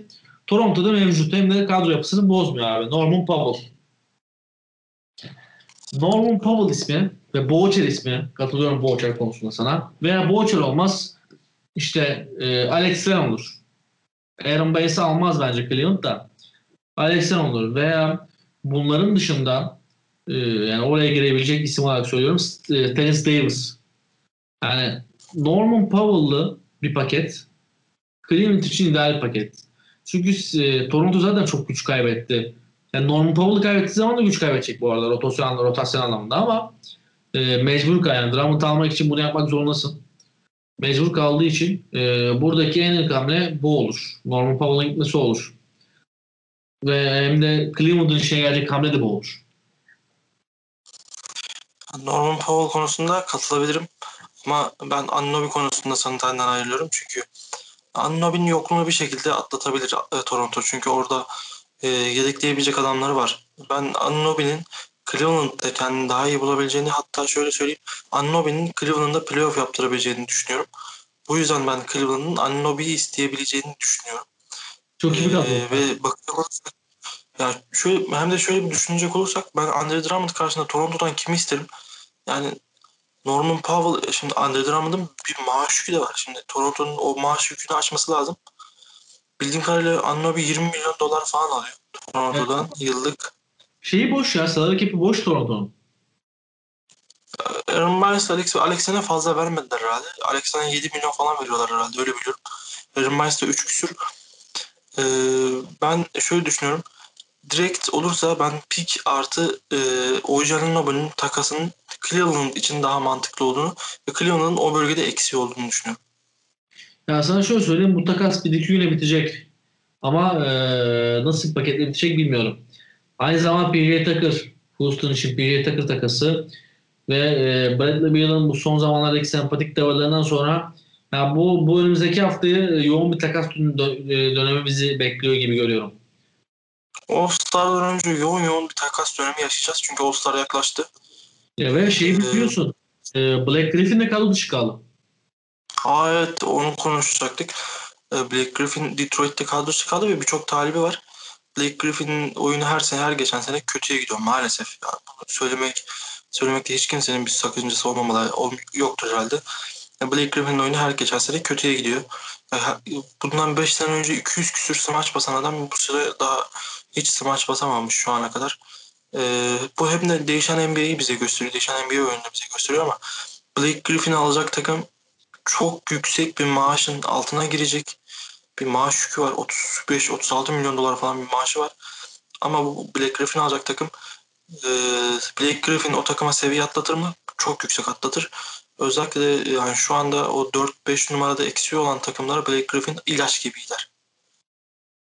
Toronto'da mevcut. Hem de kadro yapısını bozmuyor abi. Norman Powell. Norman Powell ismi ve Boğaçer ismi katılıyorum Boğaçer konusunda sana. Veya Boğaçer olmaz işte e, Alex Len olur. Aaron Bass'i almaz bence Cleveland da. Alex Len olur. Veya bunların dışında e, yani oraya girebilecek isim olarak söylüyorum e, Terence Davis. Yani Norman Powell'lı bir paket Cleveland için ideal paket. Çünkü e, Toronto zaten çok güç kaybetti. Yani Norman Powell'ı kaybettiği zaman da güç kaybedecek bu arada rotasyon, rotasyon anlamında ama e, mecbur kal. Yani Drummond almak için bunu yapmak zorundasın. Mecbur kaldığı için e, buradaki en ilk hamle bu olur. Norman Powell'ın gitmesi olur. Ve hem de Cleveland'ın işine gelecek hamle de bu olur. Norman Powell konusunda katılabilirim. Ama ben Anunoby konusunda Santan'dan ayrılıyorum. Çünkü Anunoby'nin yokluğunu bir şekilde atlatabilir e, Toronto. Çünkü orada e, yedekleyebilecek adamları var. Ben Anunoby'nin Cleveland'da kendini daha iyi bulabileceğini hatta şöyle söyleyeyim Anunoby'nin Cleveland'da playoff yaptırabileceğini düşünüyorum. Bu yüzden ben Cleveland'ın Anunoby'yi isteyebileceğini düşünüyorum. Çok iyi bir kadro. Ee, ve bakacak olursak ya şöyle hem de şöyle bir düşünecek olursak ben Andre Drummond karşısında Toronto'dan kimi isterim? Yani Norman Powell şimdi Andre Drummond'ın bir maaş yükü de var. Şimdi Toronto'nun o maaş yükünü açması lazım. Bildiğim kadarıyla Anunoby 20 milyon dolar falan alıyor Toronto'dan evet. yıllık. Şeyi boş ya. Salary cap'i boş Toronto'nun. Aaron Bynes, Alex, Alex'e fazla vermediler herhalde. Alex'e 7 milyon falan veriyorlar herhalde öyle biliyorum. Aaron Bynes de 3 küsür. Ee, ben şöyle düşünüyorum. Direkt olursa ben pick artı e, Ojan Nobel'in takasının Cleveland için daha mantıklı olduğunu ve Cleveland'ın o bölgede eksiği olduğunu düşünüyorum. Ya sana şöyle söyleyeyim. Bu takas bir iki güne bitecek. Ama e, nasıl paketle bitecek bilmiyorum. Aynı zamanda PJ Tucker, Houston için PJ Tucker takası ve e, Bradley Beal'ın bu son zamanlardaki sempatik tavırlarından sonra yani bu, bu önümüzdeki haftayı yoğun bir takas e, dönemi bizi bekliyor gibi görüyorum. All-Star'dan önce yoğun yoğun bir takas dönemi yaşayacağız. Çünkü All-Star yaklaştı. Ya ve şeyi ee, biliyorsun. E, Black Griffin de kadro dışı kaldı. Aa evet onu konuşacaktık. Black Griffin Detroit'te kadro dışı kaldı ve birçok talibi var. Blake Griffin'in oyunu her sene her geçen sene kötüye gidiyor maalesef. Yani bunu söylemek söylemekte hiç kimsenin bir sakıncası olmamalı yoktur herhalde. Blake Griffin'in oyunu her geçen sene kötüye gidiyor. Bundan 5 sene önce 200 küsür smaç basan adam bu süre daha hiç smaç basamamış şu ana kadar. Ee, bu hep de değişen NBA'yi bize gösteriyor. Değişen NBA oyununu bize gösteriyor ama Blake Griffin'i alacak takım çok yüksek bir maaşın altına girecek bir maaş yükü var. 35-36 milyon dolar falan bir maaşı var. Ama bu Black Griffin alacak takım e, Blake Griffin o takıma seviye atlatır mı? Çok yüksek atlatır. Özellikle de yani şu anda o 4-5 numarada eksiği olan takımlar Black Griffin ilaç gibiler.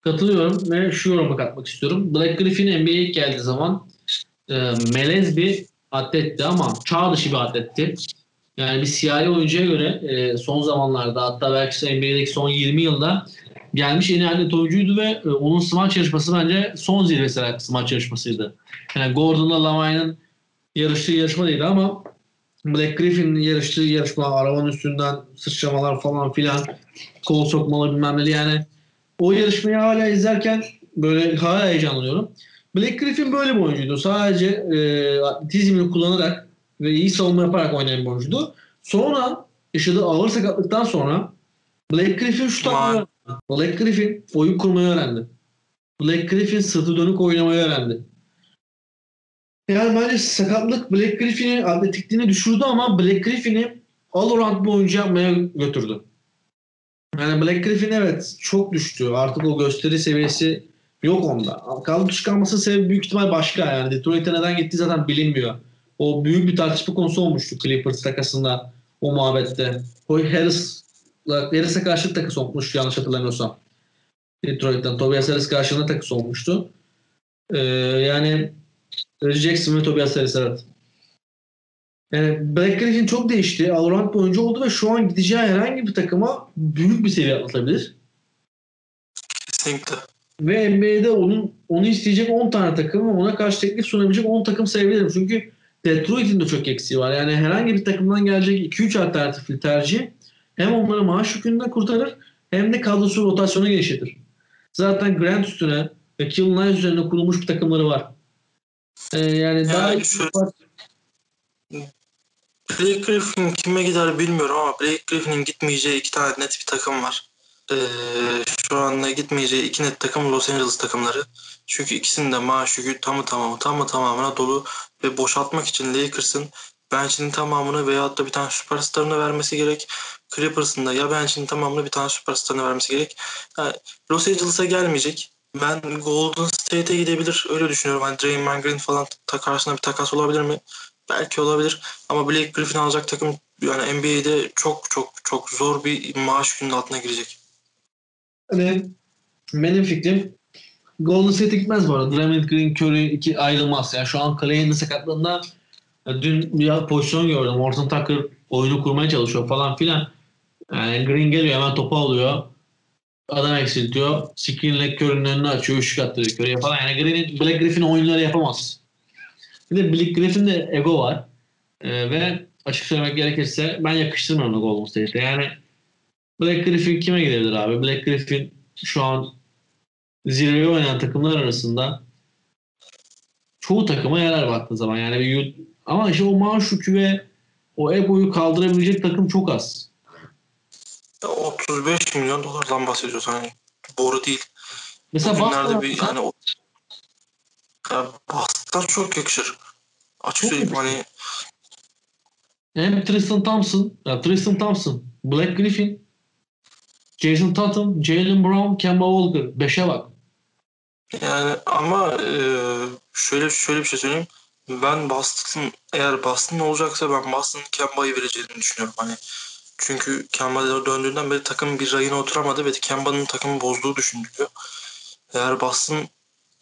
Katılıyorum ve şu yoruma katmak istiyorum. Black Griffin NBA'ye geldiği zaman e, melez bir atletti ama çağ dışı bir atletti. Yani bir siyahi oyuncuya göre e, son zamanlarda hatta belki NBA'deki son 20 yılda gelmiş en iyi atlet oyuncuydu ve e, onun smaç yarışması bence son zirvesi smaç yarışmasıydı. Yani Gordon'la Lamay'ın yarıştığı yarışma değildi ama Black Griffin'in yarıştığı yarışma, arabanın üstünden sıçramalar falan filan, kol sokmalar bilmem ne yani o yarışmayı hala izlerken böyle hala heyecanlanıyorum. Black Griffin böyle bir oyuncuydu. Sadece e, atletizmini kullanarak ve iyi savunma yaparak oynayan bir oyuncuydu. Sonra yaşadığı ağır sakatlıktan sonra Black Griffin şut atmayı Black Griffin oyun kurmayı öğrendi. Black Griffin sırtı dönük oynamayı öğrendi. Yani bence sakatlık Black Griffin'in atletikliğini düşürdü ama Black Griffin'i all bir oyuncu yapmaya götürdü. Yani Black Griffin evet çok düştü. Artık o gösteri seviyesi yok onda. Kaldı çıkarması sebebi büyük ihtimal başka. Yani Detroit'e neden gittiği zaten bilinmiyor. O büyük bir tartışma konusu olmuştu Clippers takasında o muhabbette. Hoy Harris Harris'e karşı takıs olmuş yanlış hatırlamıyorsam. Detroit'ten Tobias Harris karşılığında takıs olmuştu. Ee, yani Jackson ve Tobias Harris evet. Yani Black Griffin çok değişti. Allround bir oyuncu oldu ve şu an gideceği herhangi bir takıma büyük bir seviye atlatabilir. Kesinlikle. Ve NBA'de onun onu isteyecek 10 tane takım ve ona karşı teklif sunabilecek 10 takım sayabilirim. Çünkü Detroit'in de çok eksiği var. Yani herhangi bir takımdan gelecek 2-3 alternatifli tercih hem onları maaş yükünden kurtarır hem de kadrosu rotasyonu genişletir. Zaten Grant üstüne ve Kill Knight üzerine kurulmuş bir takımları var. Ee, yani, yani daha şu, Blake Griffin kime gider bilmiyorum ama Blake Griffin'in gitmeyeceği iki tane net bir takım var. Ee, şu anda gitmeyeceği iki net takım Los Angeles takımları. Çünkü ikisinin de maaş yükü tamı tamamı tamı tamamına dolu ve boşaltmak için Lakers'ın bench'inin tamamını veyahut da bir tane süperstarını vermesi gerek. Clippers'ın da ya bench'inin tamamını bir tane süperstarını vermesi gerek. Yani Los Angeles'a gelmeyecek. Ben Golden State'e gidebilir. Öyle düşünüyorum. Hani Draymond Green falan ta karşısında bir takas olabilir mi? Belki olabilir. Ama Blake Griffin alacak takım yani NBA'de çok çok çok zor bir maaş günün altına girecek. Hani benim fikrim Golden State'e gitmez bu arada. Draymond Green, Curry iki ayrılmaz. Yani şu an Clay'in sakatlığında Dün bir pozisyon gördüm. Morton Tucker oyunu kurmaya çalışıyor falan filan. Yani Green geliyor hemen topu alıyor. Adam eksiltiyor. Screen'le Curry'nin önünü açıyor. Üçlük attırıyor Curry'e falan. Yani Green, Black Griffin oyunları yapamaz. Bir de Black Griffin'de ego var. Ee, ve açık söylemek gerekirse ben yakıştırmıyorum da Golden State'e. Yani Black Griffin kime gidebilir abi? Black Griffin şu an zirveye oynayan takımlar arasında çoğu takıma yarar baktığın zaman. Yani bir, ama işte o maaş yükü ve o egoyu kaldırabilecek takım çok az. 35 milyon dolardan bahsediyoruz hani boru değil. Mesela Bugünlerde bir yani o ya Boston çok yakışır. Açık söyleyeyim hani hem Tristan Thompson, ya Tristan Thompson, Black Griffin, Jason Tatum, Jalen Brown, Kemba Walker. Beşe bak. yani ama e, şöyle şöyle bir şey söyleyeyim. Ben Boston eğer Boston olacaksa ben Boston'ın Kemba'yı vereceğini düşünüyorum. Hani çünkü Kemba döndüğünden beri takım bir rayına oturamadı ve Kemba'nın takımı bozduğu düşünülüyor. Eğer Boston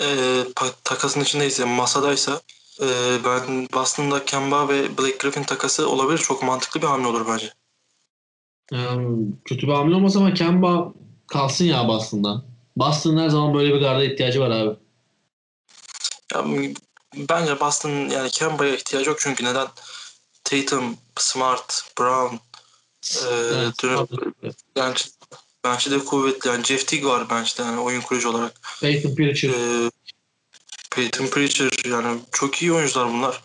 e, takasın içindeyse, masadaysa e, ben Boston'da Kemba ve Blake Griffin takası olabilir. Çok mantıklı bir hamle olur bence. Kötü bir hamle olmaz ama Kemba kalsın ya Boston'da. Boston'ın her zaman böyle bir garda ihtiyacı var abi. Ya, bence Boston yani Kemba'ya ihtiyacı yok çünkü neden? Tatum, Smart, Brown, e, Evet, Durant- yani bence de kuvvetli. Yani Jeff Teague var bence de yani oyun kurucu olarak. Peyton Pritchard. E, Peyton Pritchard yani çok iyi oyuncular bunlar.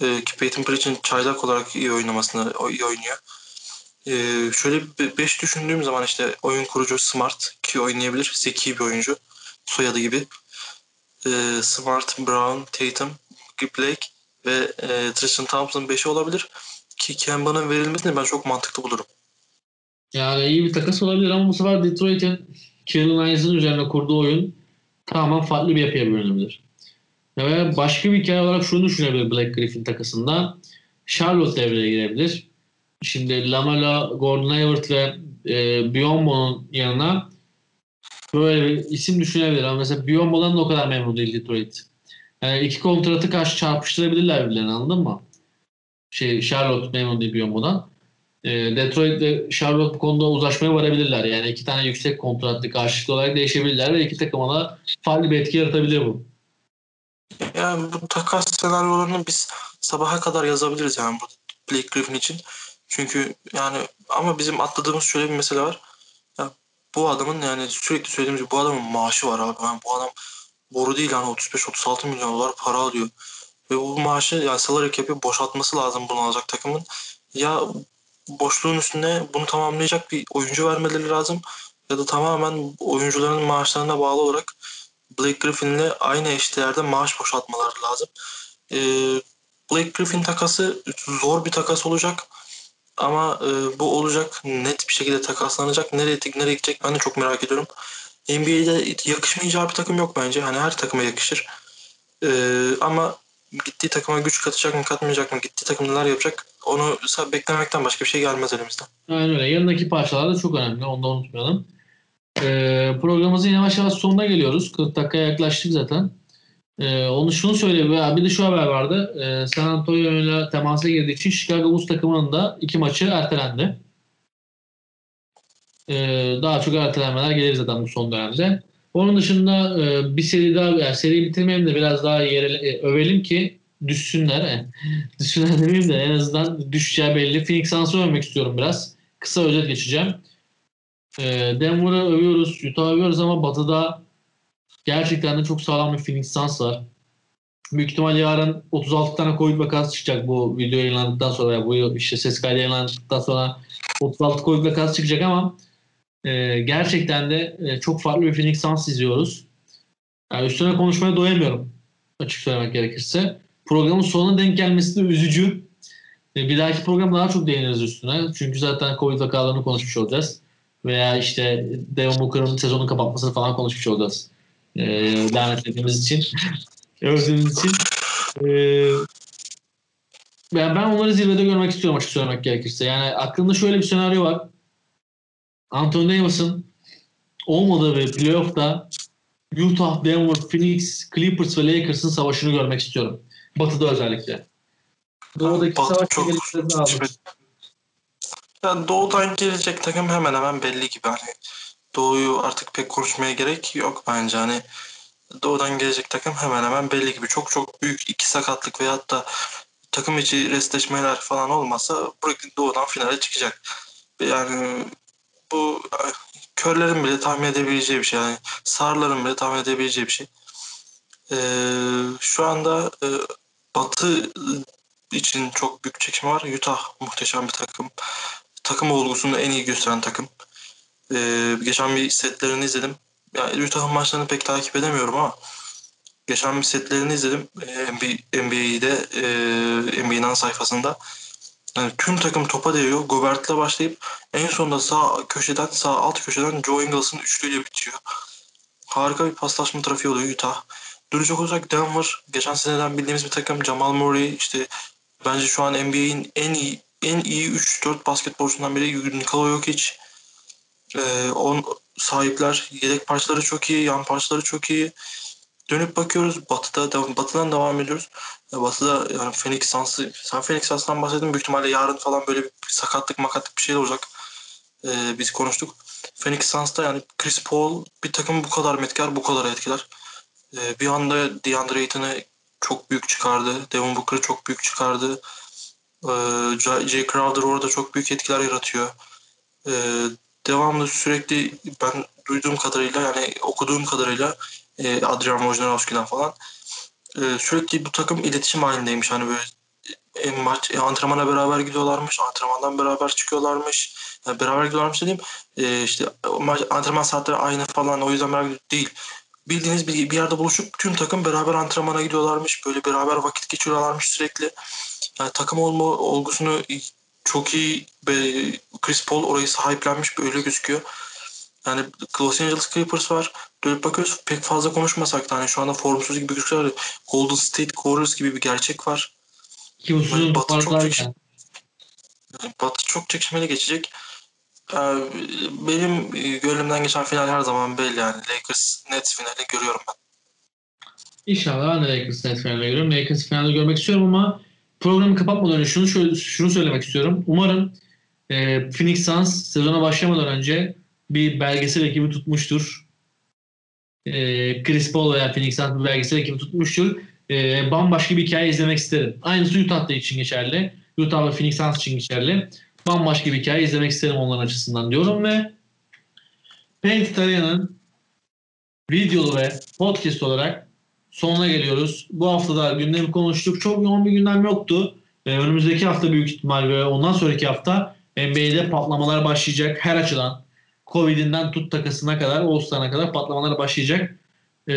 E, ki Peyton Pritchard'ın çaylak olarak iyi oynamasını iyi oynuyor. E, şöyle 5 düşündüğüm zaman işte oyun kurucu Smart ki oynayabilir. Zeki bir oyuncu. Soyadı gibi. E, Smart, Brown, Tatum, Blake ve e, Tristan Thompson 5'i olabilir. Ki Kemba'nın verilmesini ben çok mantıklı bulurum. Yani iyi bir takas olabilir ama bu sefer Detroit'in Kevin Hines'ın üzerine kurduğu oyun tamamen farklı bir yapıya bürünebilir. Ve başka bir hikaye olarak şunu düşünebilir Black Griffin takasında. Charlotte devreye girebilir. Şimdi Lamela, Gordon Hayward ve e, Biombo'nun yanına böyle isim düşünebilir. Ama mesela Biombo'dan da o kadar memnun değil Detroit. Yani iki kontratı karşı çarpıştırabilirler birbirlerini anladın mı? Şey, Charlotte memnun değil Biombo'dan. E, Detroit ve Charlotte bu konuda uzlaşmaya varabilirler. Yani iki tane yüksek kontratlı karşılıklı olarak değişebilirler ve iki takıma da farklı bir etki yaratabilir bu. Yani bu takas senaryolarını biz sabaha kadar yazabiliriz yani bu Blake Griffin için. Çünkü yani ama bizim atladığımız şöyle bir mesele var. Ya bu adamın yani sürekli söylediğimiz gibi bu adamın maaşı var abi. Yani bu adam boru değil yani 35-36 milyon dolar para alıyor. Ve bu maaşı yani salary cap'i boşaltması lazım bunu alacak takımın. Ya boşluğun üstüne bunu tamamlayacak bir oyuncu vermeleri lazım. Ya da tamamen oyuncuların maaşlarına bağlı olarak Blake Griffin'le aynı eşdeğerde maaş boşaltmaları lazım. Ee, Blake Griffin takası zor bir takas olacak. Ama e, bu olacak. Net bir şekilde takaslanacak. Nereye, nereye gidecek ben de çok merak ediyorum. NBA'de yakışmayacağı bir takım yok bence. Hani her takıma yakışır. Ee, ama gittiği takıma güç katacak mı katmayacak mı? Gittiği takım neler yapacak? Onu beklemekten başka bir şey gelmez elimizden. Aynen öyle. Yanındaki parçalar da çok önemli. Onu da unutmayalım. Ee, programımızın yavaş yavaş sonuna geliyoruz. 40 dakikaya yaklaştık zaten. Ee, onu şunu söyleyeyim. Bir de şu haber vardı. Ee, San Antonio ile temasa girdiği için Chicago Bulls takımının da iki maçı ertelendi. Ee, daha çok ertelenmeler gelir zaten bu son dönemde. Onun dışında e, bir seri daha, yani seriyi bitirmeyelim de biraz daha yere, e, övelim ki düşsünler. Düşsünler demeyeyim de en azından düşeceği belli. Phoenix Suns'ı övmek istiyorum biraz. Kısa özet geçeceğim. E, Denver'ı övüyoruz, Utah'ı övüyoruz ama Batı'da gerçekten de çok sağlam bir Phoenix Suns var. Büyük ihtimal yarın 36 tane Covid vakası çıkacak bu video yayınlandıktan sonra. Bu işte ses kaydı yayınlandıktan sonra 36 Covid vakası çıkacak ama e, gerçekten de e, çok farklı bir Phoenix Suns izliyoruz. Yani üstüne konuşmaya doyamıyorum açık söylemek gerekirse. Programın sonuna denk gelmesi de üzücü. E, bir dahaki program daha çok değiniriz üstüne. Çünkü zaten Covid vakalarını konuşmuş olacağız. Veya işte Devon Booker'ın sezonu kapatmasını falan konuşmuş olacağız. E, lanet ettiğimiz için. Övdüğümüz için. E, ben, ben onları zirvede görmek istiyorum açık söylemek gerekirse. Yani aklımda şöyle bir senaryo var. Anthony Davis'ın olmadığı bir playoff'ta Utah, Denver, Phoenix, Clippers ve Lakers'ın savaşını görmek istiyorum. Batı'da özellikle. Doğudaki Batı savaş çok- aldı. Yani doğudan gelecek takım hemen hemen belli gibi. Hani doğuyu artık pek konuşmaya gerek yok bence. Hani doğudan gelecek takım hemen hemen belli gibi. Çok çok büyük iki sakatlık veyahut da takım içi restleşmeler falan olmasa Brooklyn doğudan finale çıkacak. Yani bu körlerin bile tahmin edebileceği bir şey. Yani sarların bile tahmin edebileceği bir şey. Ee, şu anda e, Batı için çok büyük çekişme var. Utah muhteşem bir takım. Takım olgusunu en iyi gösteren takım. Ee, geçen bir setlerini izledim. Yani Utah'ın maçlarını pek takip edemiyorum ama geçen bir setlerini izledim. Ee, NBA, NBA'de e, NBA'nin ana sayfasında. Yani tüm takım topa değiyor. Gobert'le başlayıp en sonunda sağ köşeden sağ alt köşeden Joe Ingles'ın üçlüyle bitiyor. Harika bir paslaşma trafiği oluyor Utah. Duracak olursak Denver geçen seneden bildiğimiz bir takım. Jamal Murray işte bence şu an NBA'in en iyi en iyi 3-4 basketbolcusundan biri Nikola Jokic. Ee, on sahipler yedek parçaları çok iyi, yan parçaları çok iyi. Dönüp bakıyoruz Batı'da devam, Batı'dan devam ediyoruz. Batı'da yani Phoenix Suns'ı sen Phoenix Suns'tan bahsettin büyük ihtimalle yarın falan böyle bir sakatlık makatlık bir şey olacak. Ee, biz konuştuk. Phoenix Suns'ta yani Chris Paul bir takım bu kadar metkar bu kadar etkiler. Ee, bir anda DeAndre Ayton'ı çok büyük çıkardı. Devin Booker'ı çok büyük çıkardı. Ee, Jay Crowder orada çok büyük etkiler yaratıyor. Ee, devamlı sürekli ben duyduğum kadarıyla yani okuduğum kadarıyla e, Adrian Wojnarowski'den falan e, sürekli bu takım iletişim halindeymiş. Hani böyle e, maç e, antrenmana beraber gidiyorlarmış, antrenmandan beraber çıkıyorlarmış. Yani beraber gidiyorlarmış dediğim e, işte maç, antrenman saatleri aynı falan o yüzden beraber değil. Bildiğiniz bir, bir yerde buluşup tüm takım beraber antrenmana gidiyorlarmış. Böyle beraber vakit geçiriyorlarmış sürekli. Yani takım olma olgusunu çok iyi Chris Paul orayı sahiplenmiş böyle gözüküyor. Yani Los Angeles Clippers var. Dönüp bakıyoruz pek fazla konuşmasak da hani şu anda formsuz gibi gözüküyor. Golden State Warriors gibi bir gerçek var. Ki Yani Batı çok. Yani Batı çok çekişmeli geçecek. Yani benim e, gönlümden geçen final her zaman belli yani. Lakers Nets finali görüyorum ben. İnşallah ben de Lakers net finalde görüyorum. Lakers finalde görmek istiyorum ama programı kapatmadan önce şunu, şunu söylemek istiyorum. Umarım e, Phoenix Suns sezona başlamadan önce bir belgesel ekibi tutmuştur. E, Chris Paul veya Phoenix Suns bir belgesel ekibi tutmuştur. E, bambaşka bir hikaye izlemek isterim. Aynısı Utah'da için geçerli. Utah ve Phoenix Suns için geçerli. Bambaşka bir hikaye izlemek isterim onların açısından diyorum ve Paint Italian'ın videolu ve podcast olarak sonuna geliyoruz. Bu hafta da gündemi konuştuk. Çok yoğun bir gündem yoktu. Ee, önümüzdeki hafta büyük ihtimal ve ondan sonraki hafta NBA'de patlamalar başlayacak her açıdan. Covid'inden tut takasına kadar, All-Star'ına kadar patlamalar başlayacak. Ee,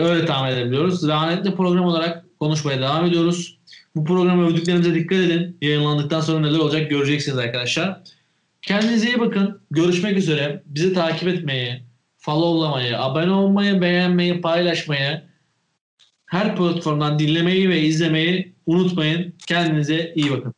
öyle tahmin edebiliyoruz. Lanetli program olarak konuşmaya devam ediyoruz. Bu programı övdüklerimize dikkat edin. Yayınlandıktan sonra neler olacak göreceksiniz arkadaşlar. Kendinize iyi bakın. Görüşmek üzere. Bizi takip etmeyi, followlamayı, abone olmayı, beğenmeyi, paylaşmayı, her platformdan dinlemeyi ve izlemeyi unutmayın. Kendinize iyi bakın.